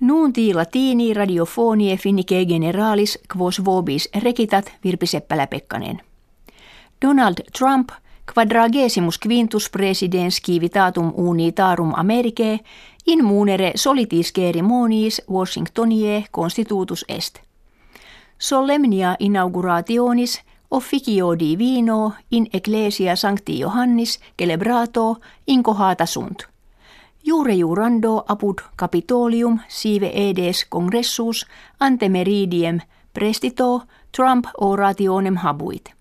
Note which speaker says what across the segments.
Speaker 1: Nuunti latini radiofonie finnike generalis quos vobis rekitat Virpi Seppälä-Pekkanen. Donald Trump quadragesimus quintus presidens civitatum unitarum Americae in munere solitis ceremoniis Washingtonie constitutus est. Solemnia inaugurationis officio divino in ecclesia sancti Johannis celebrato in cohata sunt – Jure jurando apud capitolium sive edes congressus ante meridiem prestito Trump orationem habuit.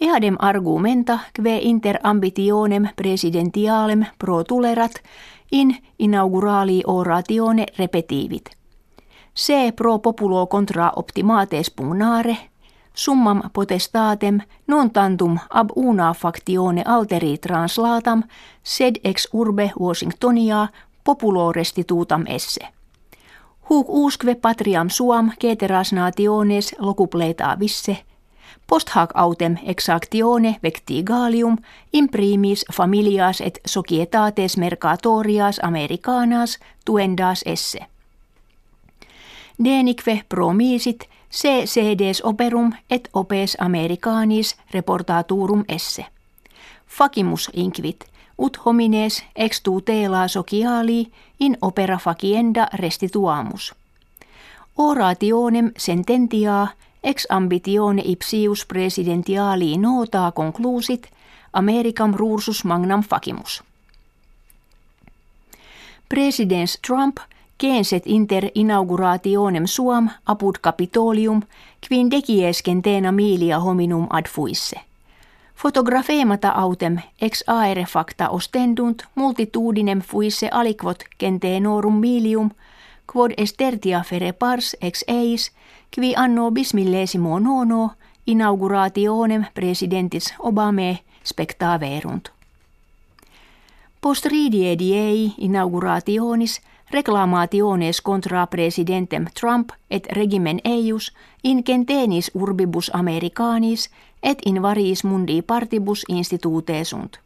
Speaker 1: Eadem argumenta kve inter ambitionem presidentialem pro tulerat in inaugurali oratione repetivit. Se pro populo contra optimates pugnare – summam potestatem non tantum ab una factione alteri translatam, sed ex urbe Washingtonia populo restitutam esse. Huc usque patriam suam ceteras nationes locupleta visse, post hac autem exactione vectigalium imprimis familias et societates mercatorias americanas tuendas esse. Denique promisit sedes operum et opes americanis reportaturum esse. Facimus inquit, ut homines ex tutela sociali in opera facienda restituamus. Orationem sententia ex ambitione ipsius presidentiali nota conclusit Americam rursus magnam facimus. Presidents Trump – Genset inter inaugurationem suam apud capitolium, quin deciescentena milia hominum ad fuisse. Fotografemata autem ex aere facta ostendunt multitudinem fuisse aliquot centenorum milium, quod estertia fere pars ex eis, qui anno bismillesimo nono inaugurationem presidentis Obame spectaverunt. Post ridie diei inaugurationis – reclamationes contra presidentem Trump et regimen eius in centenis urbibus americanis et in variis mundi partibus institute sunt.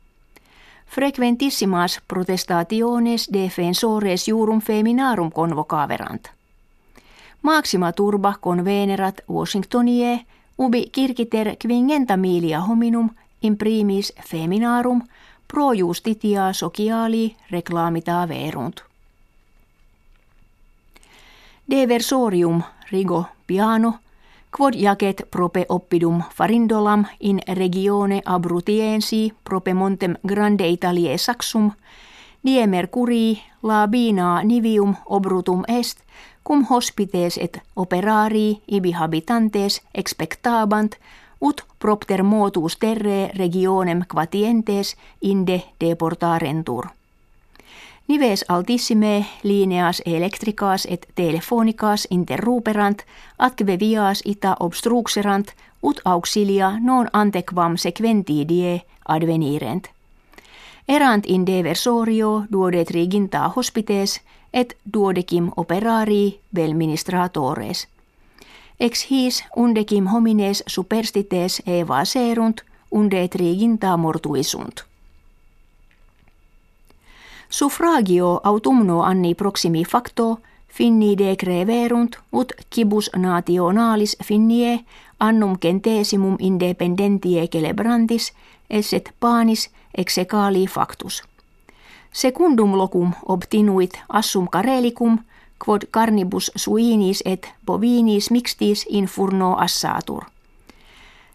Speaker 1: Frequentissimas protestationes defensores jurum feminarum convocaverant. Maxima turba convenerat Washingtonie ubi kirkiter quingenta milia hominum in primis feminarum pro justitia sociali reclamita verunt. Deversorium rigo piano, quod jacet prope oppidum farindolam in regione abrutiensi prope montem grande Italie saxum, die mercurii labina nivium obrutum est, cum hospites et operari ibi habitantes expectabant, ut propter motus terre regionem quatientes inde deportarentur. Nives altissime lineas electricas et telefonicas interruperant, atque vias ita obstruxerant, ut auxilia non antequam sequentidie advenirent. Erant in deversorio duode triginta hospites et duodecim operari vel ministratores. Ex his undecim homines superstites eva serunt, unde triginta mortuisunt. Suffragio autumno anni proximi facto finni decreverunt ut cibus nationalis finnie annum centesimum independentie celebrantis esset panis execali factus. Secundum locum obtinuit assum carelicum quod carnibus suinis et bovinis mixtis in furno assatur.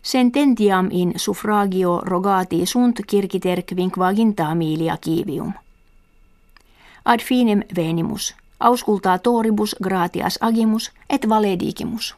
Speaker 1: Sententiam in suffragio rogati sunt circiter quinquaginta kivium ad finem venimus, auscultaa toribus gratias agimus et valedigimus.